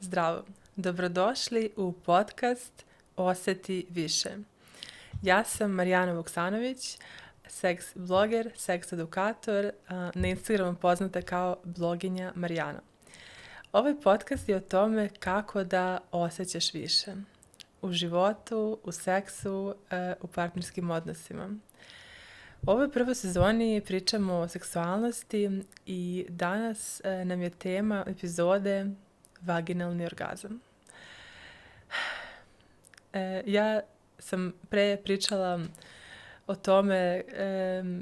Zdravo, dobrodošli u podcast Oseti više. Ja sam Marijana Vuksanović, seks bloger, seks edukator, na Instagramu poznata kao bloginja Marijana. Ovaj podcast je o tome kako da osjećaš više u životu, u seksu, e, u partnerskim odnosima. U ovoj prvoj sezoni pričamo o seksualnosti i danas e, nam je tema epizode vaginalni orgazam. E, ja sam pre pričala o tome e,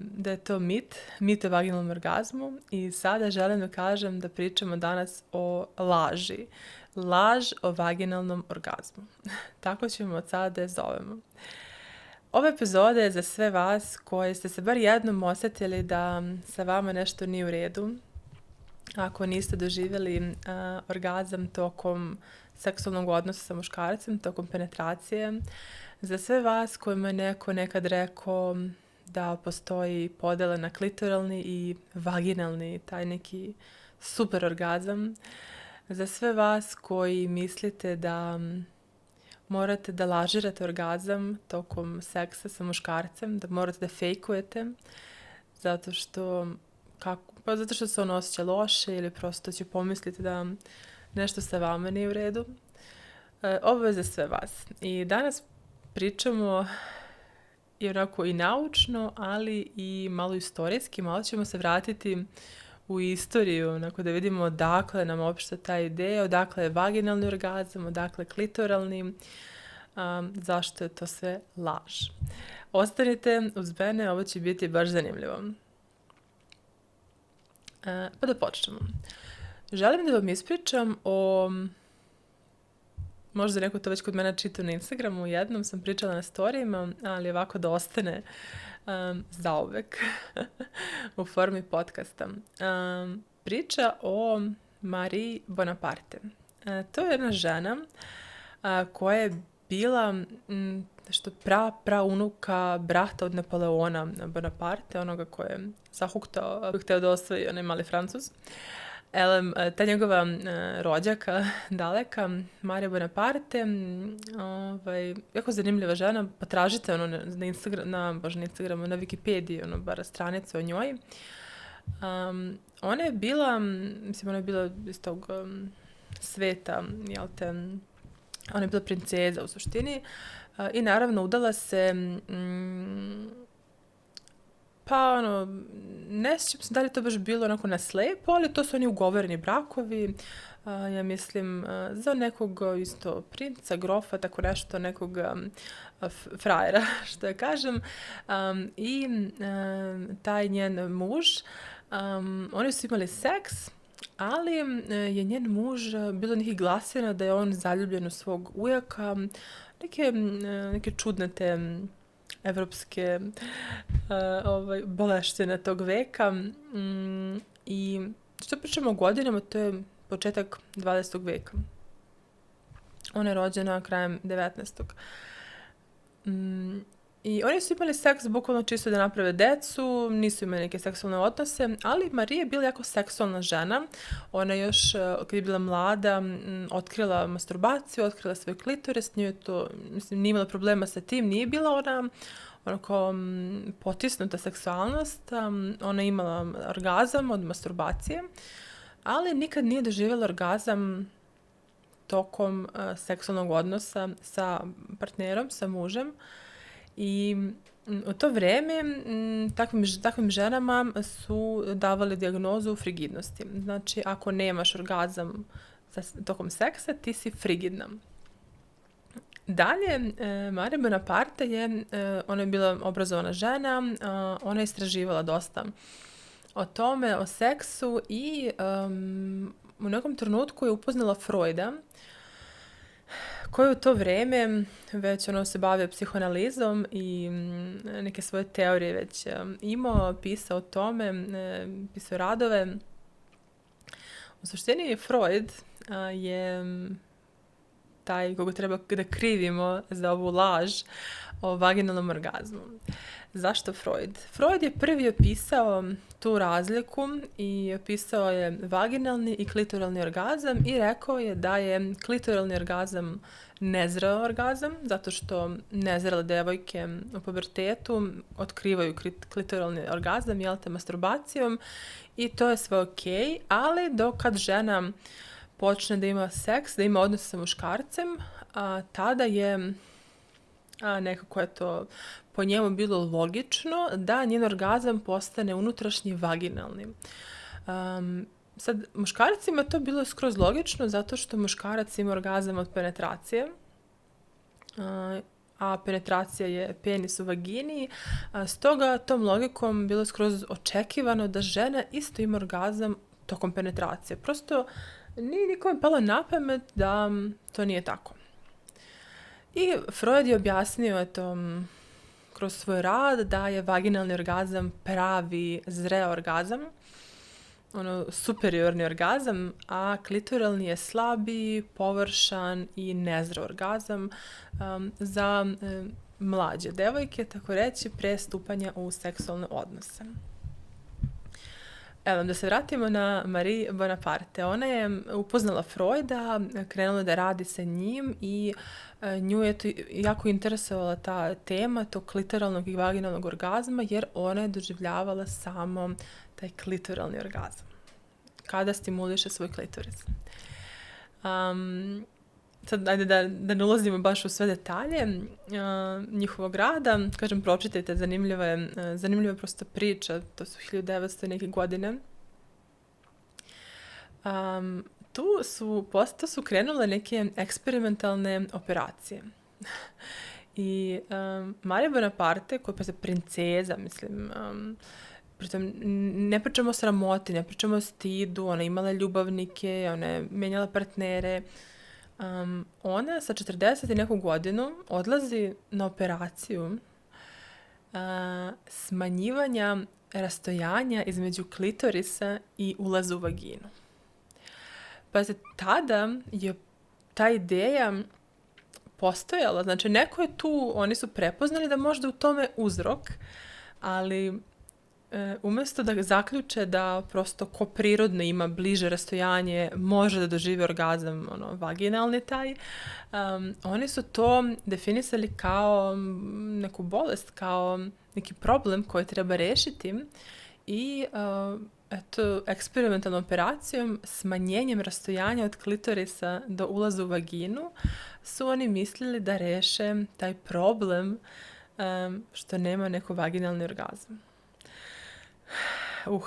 da je to mit, mit o vaginalnom orgazmu i sada želim da kažem da pričamo danas o laži. Laž o vaginalnom orgazmu. Tako ćemo od sada da je zovemo. Ova epizoda je za sve vas koji ste se bar jednom osetili da sa vama nešto nije u redu, ako niste doživjeli uh, orgazam tokom seksualnog odnosa sa muškarcem, tokom penetracije. Za sve vas kojima je neko nekad rekao da postoji podela na klitoralni i vaginalni, taj neki super orgazam. Za sve vas koji mislite da morate da lažirate orgazam tokom seksa sa muškarcem, da morate da fejkujete, zato što kako, pa zato što se on osjeća loše ili prosto će pomisliti da nešto sa vama nije u redu. E, za sve vas. I danas pričamo i onako i naučno, ali i malo istorijski. Malo ćemo se vratiti u istoriju, onako da vidimo odakle nam uopšte ta ideja, odakle je vaginalni orgazam, odakle klitoralni, um, zašto je to sve laž. Ostanite uz mene, ovo će biti baš zanimljivo. E, pa da počnemo. Želim da vam ispričam o možda neko to već kod mene čita na Instagramu, jednom sam pričala na storijima, ali ovako da ostane um, zauvek u formi podcasta. Um, priča o Marie Bonaparte. Uh, to je jedna žena uh, koja je bila m, nešto pra, pra unuka brata od Napoleona Bonaparte, onoga koje je zahuktao, hteo da osvoji onaj mali Francuz. Elem, ta njegova rođaka daleka, Marija Bonaparte, ovaj, jako zanimljiva žena, potražite ono na, Instagram, na, bože, na Instagramu, na Wikipediji, ono, bar stranicu o njoj. Um, ona je bila, mislim, ona je bila iz tog um, sveta, jel te, ona je bila princeza u suštini. I naravno udala se mm, pa ono, ne sjećam se da li to baš bilo onako na slepo, ali to su oni ugovoreni brakovi, uh, ja mislim, za nekog isto princa, grofa, tako nešto, nekog um, frajera, što ja kažem. Um, I um, taj njen muž, um, oni su imali seks, ali uh, je njen muž, bilo nekih glasina da je on zaljubljen u svog ujaka, neke, neke čudne te evropske uh, ovaj, boleštine tog veka. Mm, I što pričamo o godinama, to je početak 20. veka. Ona je rođena krajem 19. Mm, I oni su imali seks bukvalno čisto da naprave decu, nisu imali neke seksualne odnose, ali Marija je bila jako seksualna žena. Ona još, e, kad je bila mlada, otkrila masturbaciju, otkrila svoj klitoris, nije to, mislim, nije imala problema sa tim, nije bila ona onako potisnuta seksualnost, ona je imala orgazam od masturbacije, ali nikad nije doživjela orgazam tokom uh, seksualnog odnosa sa partnerom, sa mužem. I u to vreme m, takvim, takvim ženama su davali diagnozu frigidnosti. Znači, ako nemaš orgazam za, tokom seksa, ti si frigidna. Dalje, e, Marija Bonaparte je, e, ona je bila obrazovana žena, ona je istraživala dosta o tome, o seksu i um, u nekom trenutku je upoznala Freuda, koji u to vreme već ono se bavio psihoanalizom i mm, neke svoje teorije već imao, pisao o tome, pisao radove. U suštini Freud je taj koga treba da krivimo za ovu laž o vaginalnom orgazmu. Zašto Freud? Freud je prvi opisao tu razliku i opisao je vaginalni i klitoralni orgazam i rekao je da je klitoralni orgazam nezreo orgazam, zato što nezrele devojke u pubertetu otkrivaju klitoralni orgazam, jel te, masturbacijom i to je sve ok, ali dok kad žena počne da ima seks, da ima odnos sa muškarcem, a, tada je a, nekako je to po njemu bilo logično da njen orgazam postane unutrašnji vaginalni. Um, sad, muškarcima to bilo skroz logično zato što muškarac ima orgazam od penetracije, a, a penetracija je penis u vagini, a, stoga tom logikom bilo skroz očekivano da žena isto ima orgazam tokom penetracije. Prosto nije nikom palo na pamet da to nije tako. I Freud je objasnio eto, kroz svoj rad da je vaginalni orgazam pravi zreo orgazam, ono superiorni orgazam, a klitoralni je slabi, površan i nezreo orgazam um, za um, mlađe devojke, tako reći, pre stupanja u seksualne odnose. Evo, da se vratimo na Marie Bonaparte. Ona je upoznala Freuda, krenula da radi sa njim i e, nju je to jako interesovala ta tema tog klitoralnog i vaginalnog orgazma, jer ona je doživljavala samo taj klitoralni orgazam. Kada stimuliše svoj klitoris. Um, sad ajde da, da ne ulazimo baš u sve detalje uh, njihovog rada, kažem pročitajte, zanimljiva je, uh, zanimljiva je prosto priča, to su 1900 neke godine. Um, tu su, posto su krenule neke eksperimentalne operacije. I um, Marija Bonaparte, koja je princeza, mislim, um, pritom ne pričamo o sramoti, ne pričamo o stidu, ona imala ljubavnike, ona je menjala partnere, Um, ona sa 40 i neku godinu odlazi na operaciju uh, smanjivanja rastojanja između klitorisa i ulaza u vaginu. Pa se tada je ta ideja postojala, znači neko je tu, oni su prepoznali da možda u tome uzrok, ali e, umesto da zaključe da prosto ko prirodno ima bliže rastojanje može da doživi orgazam ono, vaginalni taj, um, oni su to definisali kao neku bolest, kao neki problem koji treba rešiti i uh, eto, eksperimentalnom operacijom, smanjenjem rastojanja od klitorisa do ulaza u vaginu, su oni mislili da reše taj problem um, što nema neko vaginalni orgazam. Uh.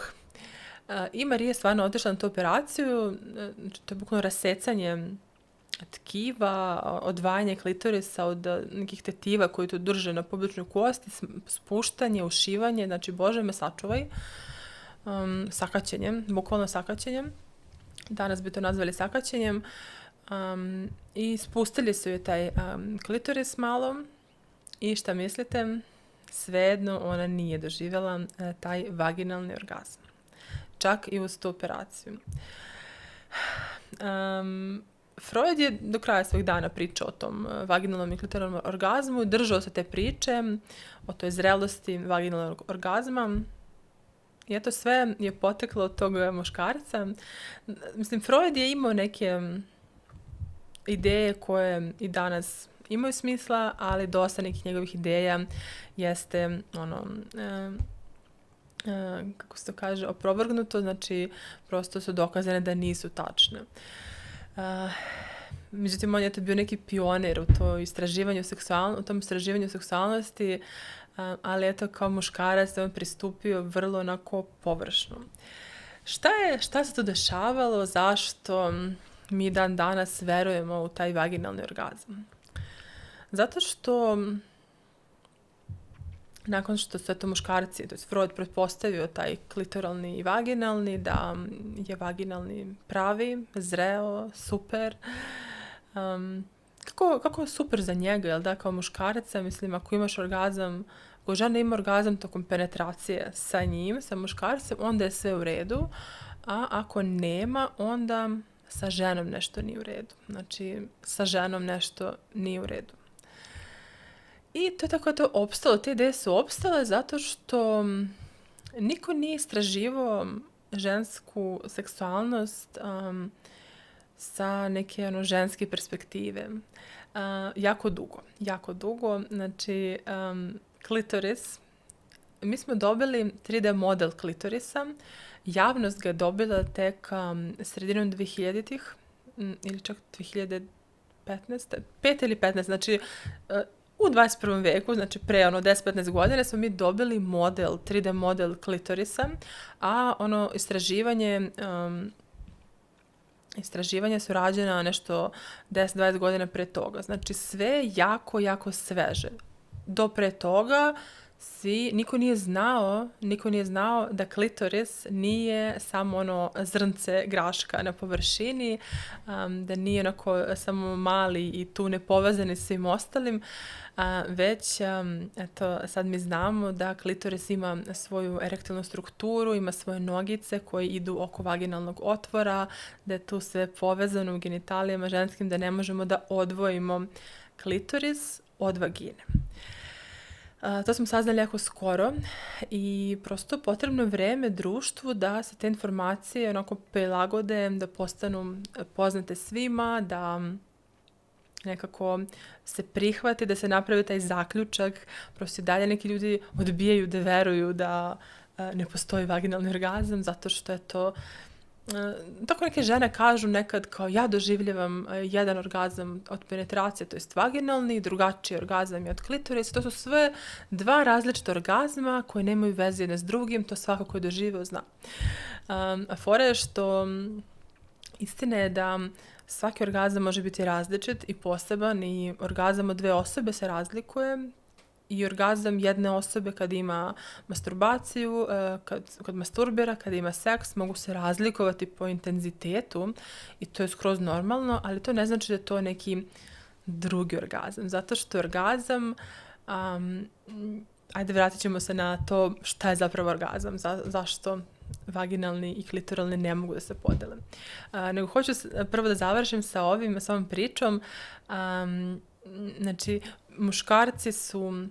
I Marija je stvarno otišla na tu operaciju, znači to je bukvalno rasecanje tkiva, odvajanje klitorisa od nekih tetiva koji tu drže na publičnoj kosti, spuštanje, ušivanje, znači Bože me sačuvaj, um, sakaćenjem, bukvalno sakaćenjem. Danas bi to nazvali sakaćenjem. Um, I spustili su je taj um, klitoris malo i šta mislite? svejedno ona nije doživjela e, taj vaginalni orgazam. Čak i uz tu operaciju. Um, Freud je do kraja svojih dana pričao o tom e, vaginalnom i klitoralnom orgazmu, držao se te priče o toj zrelosti vaginalnog orgazma. I eto sve je poteklo od tog muškarca. Mislim, Freud je imao neke ideje koje i danas imaju smisla, ali dosta nekih njegovih ideja jeste ono, e, e, kako se to kaže, oprovrgnuto, znači prosto su dokazane da nisu tačne. E, međutim, on je to bio neki pioner u to istraživanju seksualnosti, u tom istraživanju seksualnosti, ali eto kao muškarac on pristupio vrlo onako površno. Šta je, šta se to dešavalo, zašto mi dan danas verujemo u taj vaginalni orgazam? Zato što nakon što su to muškarci, to je Freud pretpostavio taj klitoralni i vaginalni, da je vaginalni pravi, zreo, super. Um, kako, kako je super za njega, jel da, kao muškaraca, mislim, ako imaš orgazam, ako žena ima orgazam tokom penetracije sa njim, sa muškarcem, onda je sve u redu, a ako nema, onda sa ženom nešto nije u redu. Znači, sa ženom nešto nije u redu. I to je tako to opstalo, te ideje su opstale zato što niko nije istraživao žensku seksualnost um, sa neke ono, ženske perspektive. Uh, jako dugo, jako dugo. Znači, um, klitoris, mi smo dobili 3D model klitorisa, javnost ga je dobila tek um, sredinom 2000-ih, ili čak 2015. 5 ili 15, znači uh, u 21. veku, znači pre ono 10-15 godina smo mi dobili model, 3D model klitorisa, a ono istraživanje um, istraživanja su rađena nešto 10-20 godina pre toga. Znači sve jako, jako sveže. Do pre toga svi, niko nije znao, niko nije znao da klitoris nije samo ono zrnce graška na površini, um, da nije onako samo mali i tu ne povezani svim ostalim, a, već um, eto, sad mi znamo da klitoris ima svoju erektilnu strukturu, ima svoje nogice koje idu oko vaginalnog otvora, da je tu sve povezano u genitalijama ženskim, da ne možemo da odvojimo klitoris od vagine. Uh, to smo saznali jako skoro i prosto potrebno vreme društvu da se te informacije onako prilagode, da postanu poznate svima, da nekako se prihvati, da se napravi taj zaključak. Prosto i dalje neki ljudi odbijaju da veruju da uh, ne postoji vaginalni orgazam zato što je to tako neke žene kažu nekad kao ja doživljavam jedan orgazam od penetracije, to jest vaginalni, drugačiji orgazam je od klitorisa. To su sve dva različita orgazma koje nemaju veze jedne s drugim, to svako ko je doživio zna. Um, a fora je što istina je da svaki orgazam može biti različit i poseban i orgazam od dve osobe se razlikuje i orgazam jedne osobe kad ima masturbaciju, e, kad, kad masturbira, kad ima seks, mogu se razlikovati po intenzitetu i to je skroz normalno, ali to ne znači da je to neki drugi orgazam, zato što orgazam, um, ajde vratit ćemo se na to šta je zapravo orgazam, za, zašto vaginalni i klitoralni ne mogu da se podele. Uh, nego hoću prvo da završim sa ovim, sa ovom pričom. Um, znači, muškarci su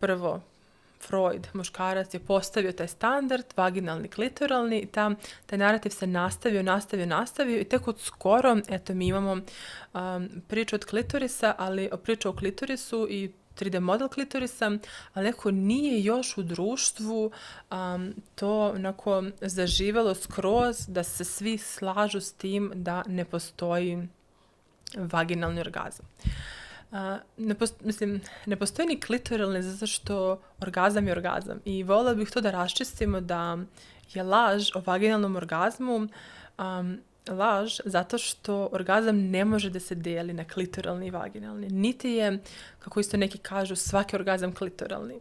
prvo Freud, muškarac, je postavio taj standard, vaginalni, klitoralni, i ta, taj narativ se nastavio, nastavio, nastavio i tek od skoro, eto, mi imamo um, priču od klitorisa, ali priču o klitorisu i 3D model klitorisa, ali neko nije još u društvu um, to onako zaživelo skroz da se svi slažu s tim da ne postoji vaginalni orgazam. Uh, ne post, mislim, ne postoji ni klitoralni zato što orgazam je orgazam. I volila bih to da raščistimo da je laž o vaginalnom orgazmu um, laž zato što orgazam ne može da se deli na klitoralni i vaginalni. Niti je, kako isto neki kažu, svaki orgazam klitoralni.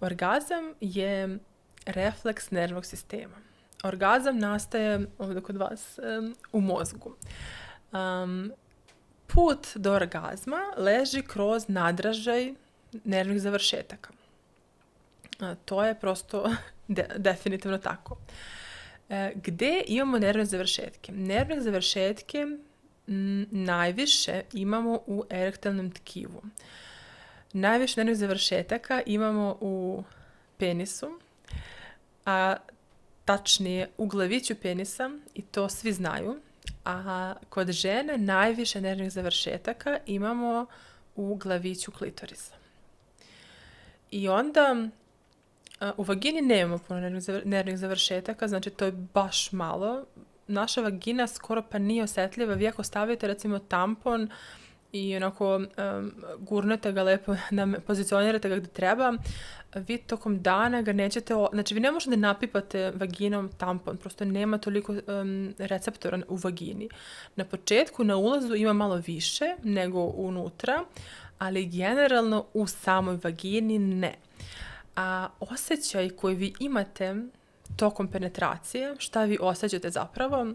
Orgazam je refleks nervnog sistema. Orgazam nastaje ovde kod vas um, u mozgu. Um, put do orgazma leži kroz nadražaj nervnih završetaka. To je prosto de, definitivno tako. E, gde imamo nervne završetke? Nervne završetke m, najviše imamo u erektalnom tkivu. Najviše nervnih završetaka imamo u penisu, a tačnije u glaviću penisa i to svi znaju a kod žene najviše nervnih završetaka imamo u glaviću klitorisa. I onda u vagini nemamo puno nervnih završetaka, znači to je baš malo. Naša vagina skoro pa nije osetljiva. Vi ako stavite recimo tampon i onako um, gurnete ga lepo, da pozicionirate ga gde treba, vi tokom dana ga nećete, znači vi ne možete da napipate vaginom tampon, prosto nema toliko um, receptora u vagini. Na početku, na ulazu ima malo više nego unutra, ali generalno u samoj vagini ne. A osjećaj koji vi imate tokom penetracije, šta vi osjećate zapravo,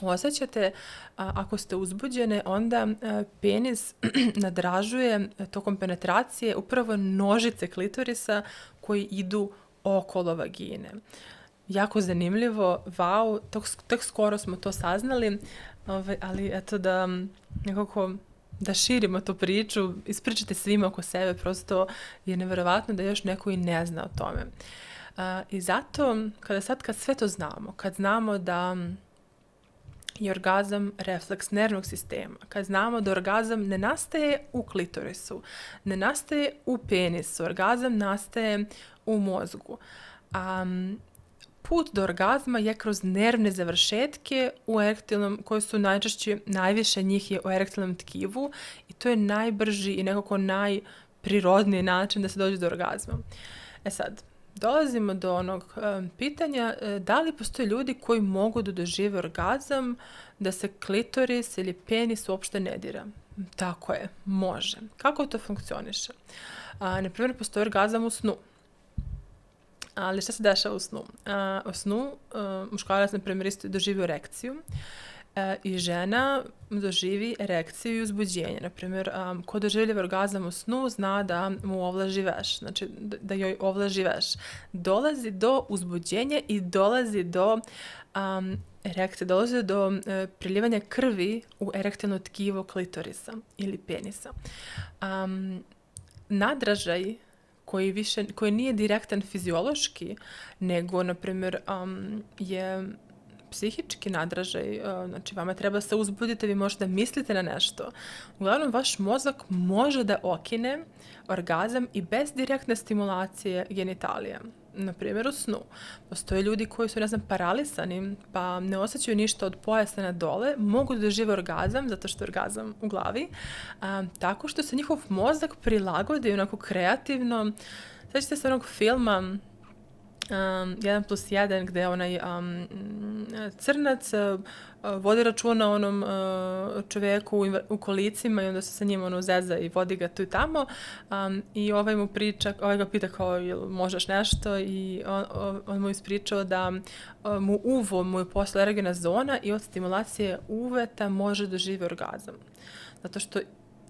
osjećate, a, ako ste uzbuđene, onda a, penis nadražuje tokom penetracije upravo nožice klitorisa koji idu okolo vagine. Jako zanimljivo, wow, tok, tek skoro smo to saznali, ovaj, ali eto da nekako da širimo tu priču, ispričate svima oko sebe, prosto je neverovatno da još neko i ne zna o tome. Uh, I zato, kada sad kad sve to znamo, kad znamo da je orgazam refleks nervnog sistema, kad znamo da orgazam ne nastaje u klitorisu, ne nastaje u penisu, orgazam nastaje u mozgu. Um, put do orgazma je kroz nervne završetke u erektilnom, koje su najčešće, najviše njih je u erektilnom tkivu i to je najbrži i nekako najprirodniji način da se dođe do orgazma. E sad, dolazimo do onog um, pitanja uh, da li postoje ljudi koji mogu da dožive orgazam da se klitoris ili penis uopšte ne dira. Tako je, može. Kako to funkcioniše? A, na primjer, postoji orgazam u snu. Ali šta se dešava u snu? A, u snu a, muškarac, na primjer, isto doživi erekciju e, i žena doživi erekciju i uzbuđenje. Naprimjer, um, ko doživljava orgazam u snu zna da mu ovlaži veš, znači da joj ovlaži veš. Dolazi do uzbuđenja i dolazi do um, erekcije, dolazi do uh, priljevanja krvi u erektilno tkivo klitorisa ili penisa. Um, nadražaj koji, više, koji nije direktan fiziološki, nego, na primjer, um, je psihički nadražaj, uh, znači vama treba se uzbuditi, vi možete da mislite na nešto. Uglavnom, vaš mozak može da okine orgazam i bez direktne stimulacije genitalija na primjer u snu. Postoje ljudi koji su, ne znam, paralisani, pa ne osjećaju ništa od pojasa na dole, mogu da dožive orgazam, zato što je orgazam u glavi, a, tako što se njihov mozak prilagodi onako kreativno. Svećate se onog filma um, 1 plus 1 gde onaj um, crnac uh, vodi računa o onom uh, čoveku u, u kolicima i onda se sa njim ono zeza i vodi ga tu i tamo um, i ovaj mu priča, ovaj ga pita kao jel možeš nešto i on, on mu ispričao da uh, mu uvo mu je posle erogena zona i od stimulacije uveta može da žive orgazam. Zato što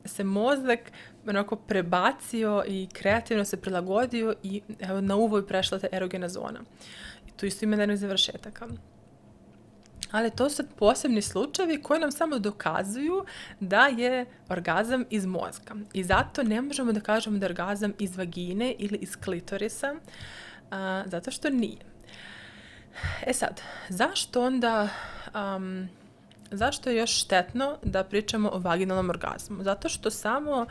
se mozak onako prebacio i kreativno se prilagodio i evo na uvo je prešla ta erogena zona. I tu isto ima nervnih završetaka. Ali to su posebni slučajevi koji nam samo dokazuju da je orgazam iz mozga. I zato ne možemo da kažemo da je orgazam iz vagine ili iz klitorisa, a, zato što nije. E sad, zašto onda um, Zašto je još štetno da pričamo o vaginalnom orgazmu? Zato što samo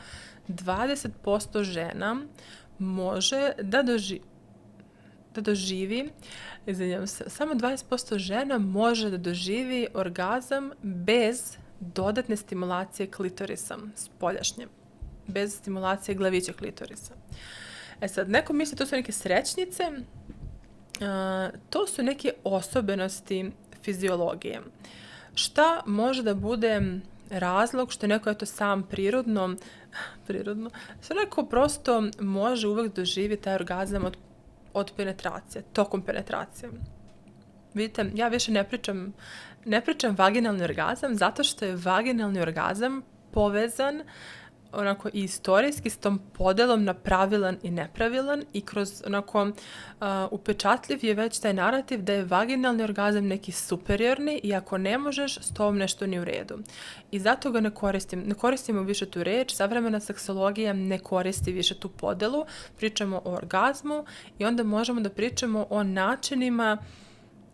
20% žena može da doživi da doživi, izvinjam se, samo 20% žena može da doživi orgazam bez dodatne stimulacije klitorisa, spoljašnje, bez stimulacije glavića klitorisa. E sad, neko misli to su neke srećnice, uh, to su neke osobenosti fiziologije. Uh, šta može da bude razlog što neko eto sam prirodno, prirodno, što neko prosto može uvek doživjeti taj orgazam od, od penetracije, tokom penetracije. Vidite, ja više ne pričam, ne pričam vaginalni orgazam zato što je vaginalni orgazam povezan uh, onako i istorijski s tom podelom na pravilan i nepravilan i kroz onako uh, upečatljiv je već taj narativ da je vaginalni orgazam neki superiorni i ako ne možeš, s tom nešto ni u redu. I zato ga ne koristim. Ne koristimo više tu reč, savremena seksologija ne koristi više tu podelu, pričamo o orgazmu i onda možemo da pričamo o načinima uh,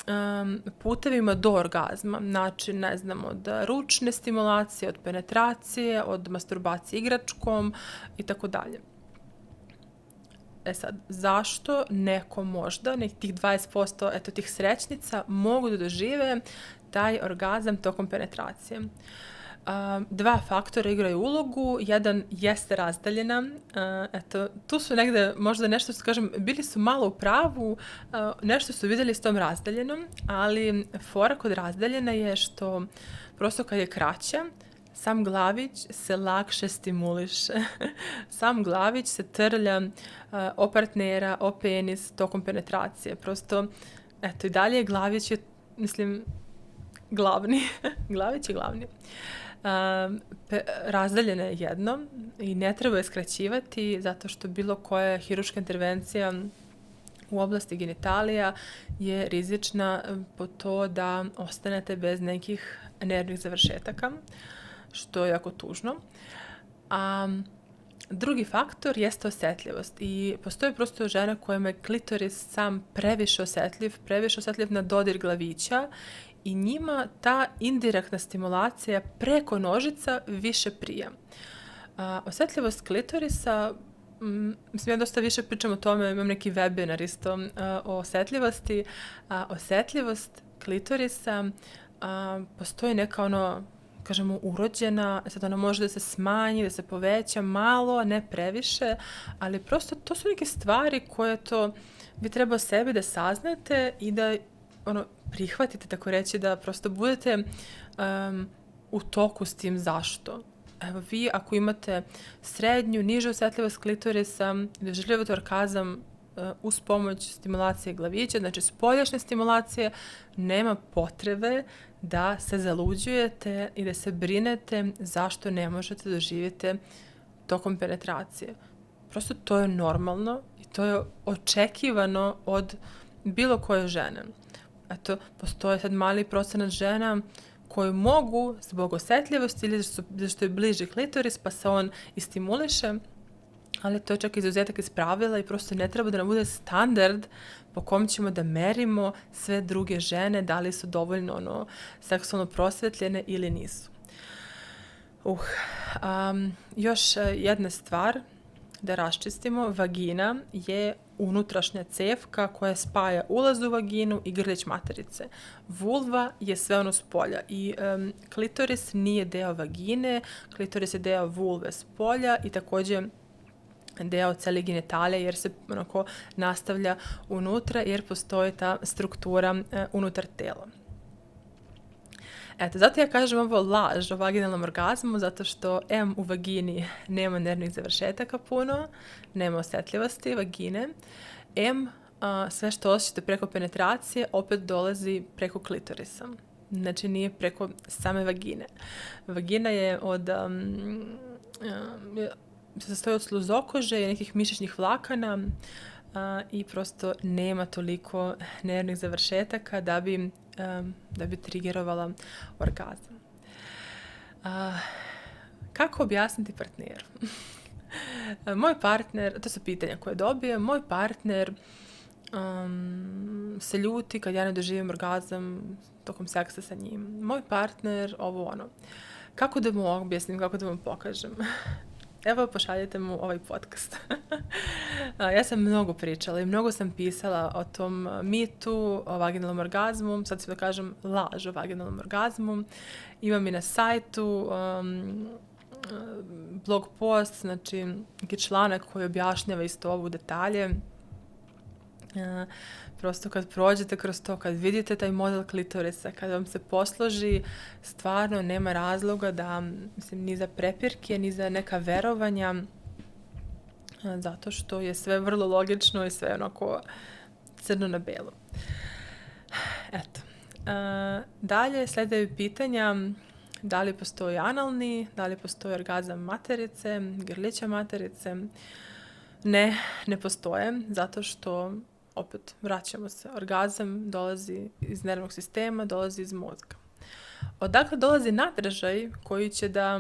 um, putevima do orgazma. Znači, ne znam, od ručne stimulacije, od penetracije, od masturbacije igračkom i tako dalje. E sad, zašto neko možda, nekih tih 20% eto, tih srećnica mogu da dožive taj orgazam tokom penetracije? Uh, dva faktora igraju ulogu. Jedan jeste razdaljena. eto, tu su negde možda nešto, što kažem, bili su malo u pravu, nešto su videli s tom razdaljenom, ali fora kod razdaljena je što prosto kad je kraća, sam glavić se lakše stimuliše. sam glavić se trlja o partnera, o penis tokom penetracije. Prosto, eto, i dalje glavić je, mislim, glavni. glavić je glavni. Uh, um, razdaljena je jedno i ne treba je skraćivati zato što bilo koja hiruška intervencija u oblasti genitalija je rizična po to da ostanete bez nekih nervnih završetaka. što je jako tužno. A drugi faktor jeste osetljivost i postoje prosto žene kojima je klitoris sam previše osetljiv, previše osetljiv na dodir glavića i njima ta indirektna stimulacija preko nožica više prija. A, osetljivost klitorisa mislim, ja dosta više pričam o tome, imam neki webinar isto uh, o osetljivosti. A, osetljivost klitorisa a, postoji neka ono, kažemo, urođena, sad ona može da se smanji, da se poveća malo, ne previše, ali prosto to su neke stvari koje to vi treba sebi da saznate i da ono, prihvatite, tako reći, da prosto budete um, u toku s tim zašto. Evo vi ako imate srednju, nižu osetljivost klitorisa, doživljavate uh, uz pomoć stimulacije glavića, znači spoljašnje stimulacije, nema potrebe da se zaluđujete i da se brinete zašto ne možete doživjeti tokom penetracije. Prosto to je normalno i to je očekivano od bilo koje žene. Eto, postoje sad mali procenat žena koji mogu zbog osetljivosti ili zašto je bliži klitoris pa se on istimuliše, ali to je čak izuzetak iz pravila i prosto ne treba da nam bude standard po kom ćemo da merimo sve druge žene, da li su dovoljno ono, seksualno prosvetljene ili nisu. Uh, um, još e, jedna stvar da raščistimo, vagina je unutrašnja cevka koja spaja ulaz u vaginu i grlić materice. Vulva je sve ono s polja i um, klitoris nije deo vagine, klitoris je deo vulve s polja i takođe deo cele genitale jer se onako nastavlja unutra jer postoji ta struktura uh, unutar tela. Eto, zato ja kažem ovo laž o vaginalnom orgazmu, zato što M u vagini nema nervnih završetaka puno, nema osetljivosti vagine. M, a, sve što osjećate preko penetracije opet dolazi preko klitorisa. Znači nije preko same vagine. Vagina je od... Um, um, se sastoji od sluzokože i nekih mišićnih vlakana i prosto nema toliko nervnih završetaka da bi da bi trigerovala orgazam. Kako objasniti partneru? moj partner, to su pitanja koje dobije, moj partner um, se ljuti kad ja ne doživim orgazam tokom seksa sa njim. Moj partner, ovo ono. Kako da mu objasnim, kako da mu pokažem? Evo pošaljite mu ovaj podcast. ja sam mnogo pričala i mnogo sam pisala o tom mitu, o vaginalnom orgazmu, sad ću da kažem laž o vaginalnom orgazmu. Imam i na sajtu um, blog post, znači neki članak koji objašnjava isto ovu detalje. Uh, prosto kad prođete kroz to, kad vidite taj model klitorisa, kad vam se posloži, stvarno nema razloga da, mislim, ni za prepirke, ni za neka verovanja, zato što je sve vrlo logično i sve onako crno na belo. Eto. A, dalje sledaju pitanja da li postoji analni, da li postoji orgazam materice, grlića materice. Ne, ne postoje, zato što opet vraćamo se, orgazam dolazi iz nervnog sistema, dolazi iz mozga. Odakle dolazi nadražaj koji će da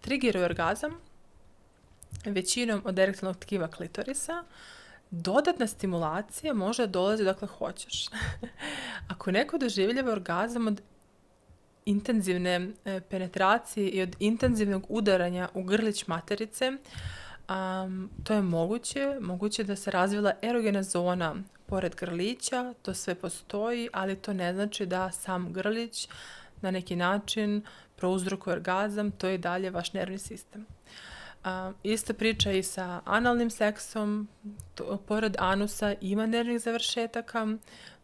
triggeruje orgazam većinom od erektilnog tkiva klitorisa, dodatna stimulacija može da dolazi dokle hoćeš. Ako neko doživljava orgazam od intenzivne e, penetracije i od intenzivnog udaranja u grlić materice, Um, to je moguće, moguće da se razvila erogena zona pored grlića, to sve postoji, ali to ne znači da sam grlić na neki način prouzrokuje orgazam, to je dalje vaš nervni sistem. Um, ista priča i sa analnim seksom, to, pored anusa ima nervnih završetaka,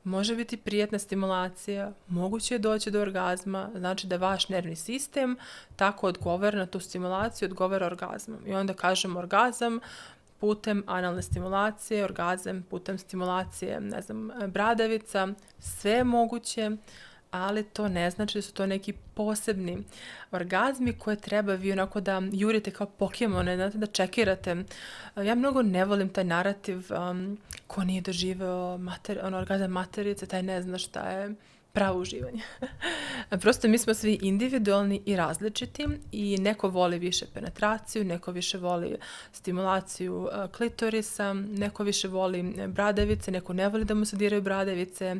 može biti prijatna stimulacija, moguće je doći do orgazma, znači da vaš nervni sistem tako odgovara na tu stimulaciju, odgovara orgazmom. I onda kažemo orgazam putem analne stimulacije, orgazam putem stimulacije, ne znam, bradavica, sve je moguće, ali to ne znači da su to neki posebni orgazmi koje treba vi onako da jurite kao pokemone, znate, da čekirate. Ja mnogo ne volim taj narativ um, ko nije doživeo mater, ono, orgazam materice, taj ne zna šta je pravo uživanje. Prosto mi smo svi individualni i različiti i neko voli više penetraciju, neko više voli stimulaciju e, klitorisa, neko više voli bradavice, neko ne voli da mu se diraju bradavice,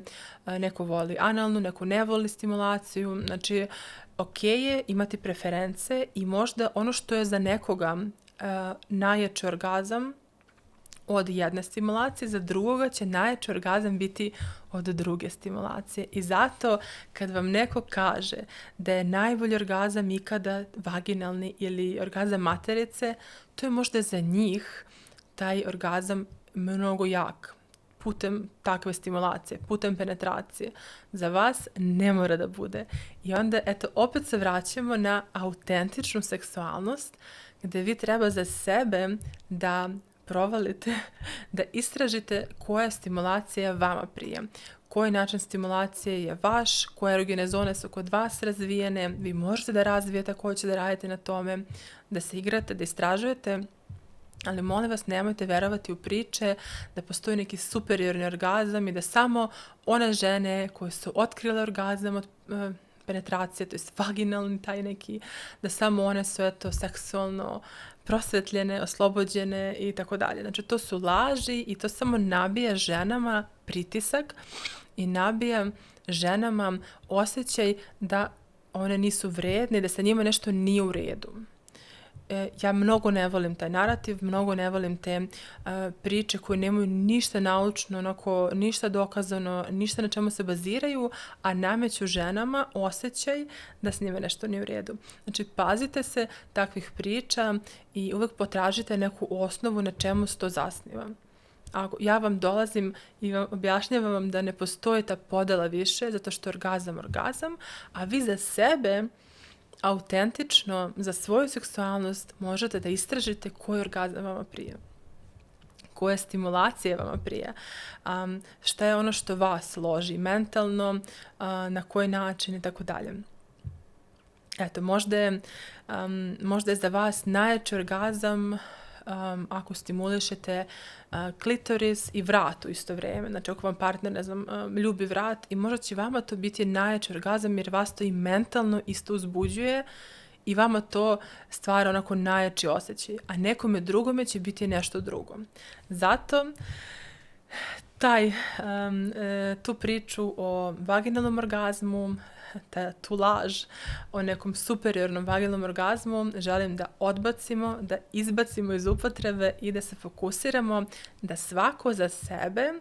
e, neko voli analnu, neko ne voli stimulaciju. Znači, ok je imati preference i možda ono što je za nekoga najjači orgazam od jedne stimulacije, za drugoga će najjači orgazam biti od druge stimulacije. I zato kad vam neko kaže da je najbolji orgazam ikada vaginalni ili orgazam materice, to je možda za njih taj orgazam mnogo jak putem takve stimulacije, putem penetracije. Za vas ne mora da bude. I onda, eto, opet se vraćamo na autentičnu seksualnost, gde vi treba za sebe da provalite, da istražite koja stimulacija vama prije. Koji način stimulacije je vaš, koje erogene zone su kod vas razvijene, vi možete da razvijete koje ćete da radite na tome, da se igrate, da istražujete, ali molim vas nemojte verovati u priče da postoji neki superiorni orgazam i da samo one žene koje su otkrile orgazam od uh, penetracije, to je vaginalni taj neki, da samo one su eto seksualno prosvetljene, oslobođene i tako dalje. Znači to su laži i to samo nabija ženama pritisak i nabija ženama osjećaj da one nisu vredne, da sa njima nešto nije u redu ja mnogo ne volim taj narativ, mnogo ne volim te uh, priče koje nemaju ništa naučno, onako, ništa dokazano, ništa na čemu se baziraju, a nameću ženama osjećaj da s njime nešto nije u redu. Znači, pazite se takvih priča i uvek potražite neku osnovu na čemu se to zasniva. Ako ja vam dolazim i vam objašnjavam vam da ne postoji ta podela više, zato što orgazam orgazam, a vi za sebe autentično za svoju seksualnost možete da istražite koji orgazam vama prije koje stimulacije vama prije, um, šta je ono što vas loži mentalno, uh, na koji način i tako dalje. Eto, možda je, um, možda je za vas najjači orgazam um, ako stimulišete uh, klitoris i vrat u isto vreme. Znači, ako vam partner, ne znam, um, ljubi vrat i možda će vama to biti najjači orgazam jer vas to i mentalno isto uzbuđuje i vama to stvara onako najjači osjećaj, a nekome drugome će biti nešto drugo. Zato taj, um, e, tu priču o vaginalnom orgazmu, ta, tu laž o nekom superiornom vaginalnom orgazmu želim da odbacimo, da izbacimo iz upotrebe i da se fokusiramo da svako za sebe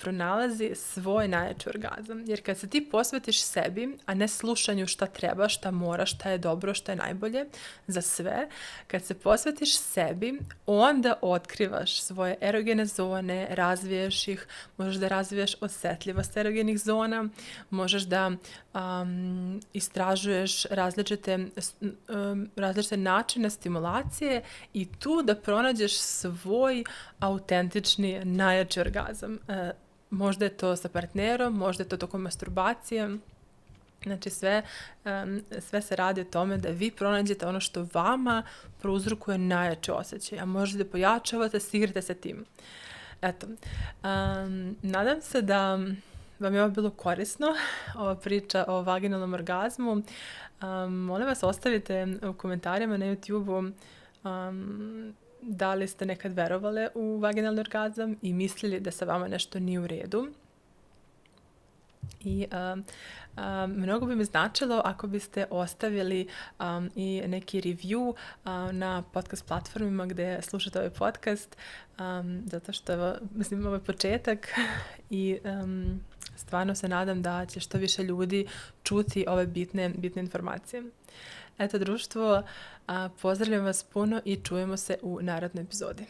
pronalazi svoj najjači orgazam. Jer kad se ti posvetiš sebi, a ne slušanju šta treba, šta mora, šta je dobro, šta je najbolje za sve, kad se posvetiš sebi, onda otkrivaš svoje erogene zone, razviješ ih, možeš da razviješ osetljivost erogenih zona, možeš da um, istražuješ različite, um, različite načine stimulacije i tu da pronađeš svoj autentični najjači orgazam. Uh, možda je to sa partnerom, možda je to tokom masturbacije, Znači sve, um, sve se radi o tome da vi pronađete ono što vama prouzrukuje najjače osjećaj, a možete da pojačavate, sigrate se tim. Eto, um, nadam se da vam je ovo bilo korisno, ova priča o vaginalnom orgazmu. Um, molim vas, ostavite u komentarima na YouTube-u um, da li ste nekad verovale u vaginalni orgazam i mislili da sa vama nešto nije u redu. I um, um, mnogo bi mi značilo ako biste ostavili um, i neki review um, na podcast platformima gde slušate ovaj podcast, um, zato što mislim, ovo je početak i um, stvarno se nadam da će što više ljudi čuti ove bitne, bitne informacije. Eto društvo, a, pozdravljam vas puno i čujemo se u narodnoj epizodi.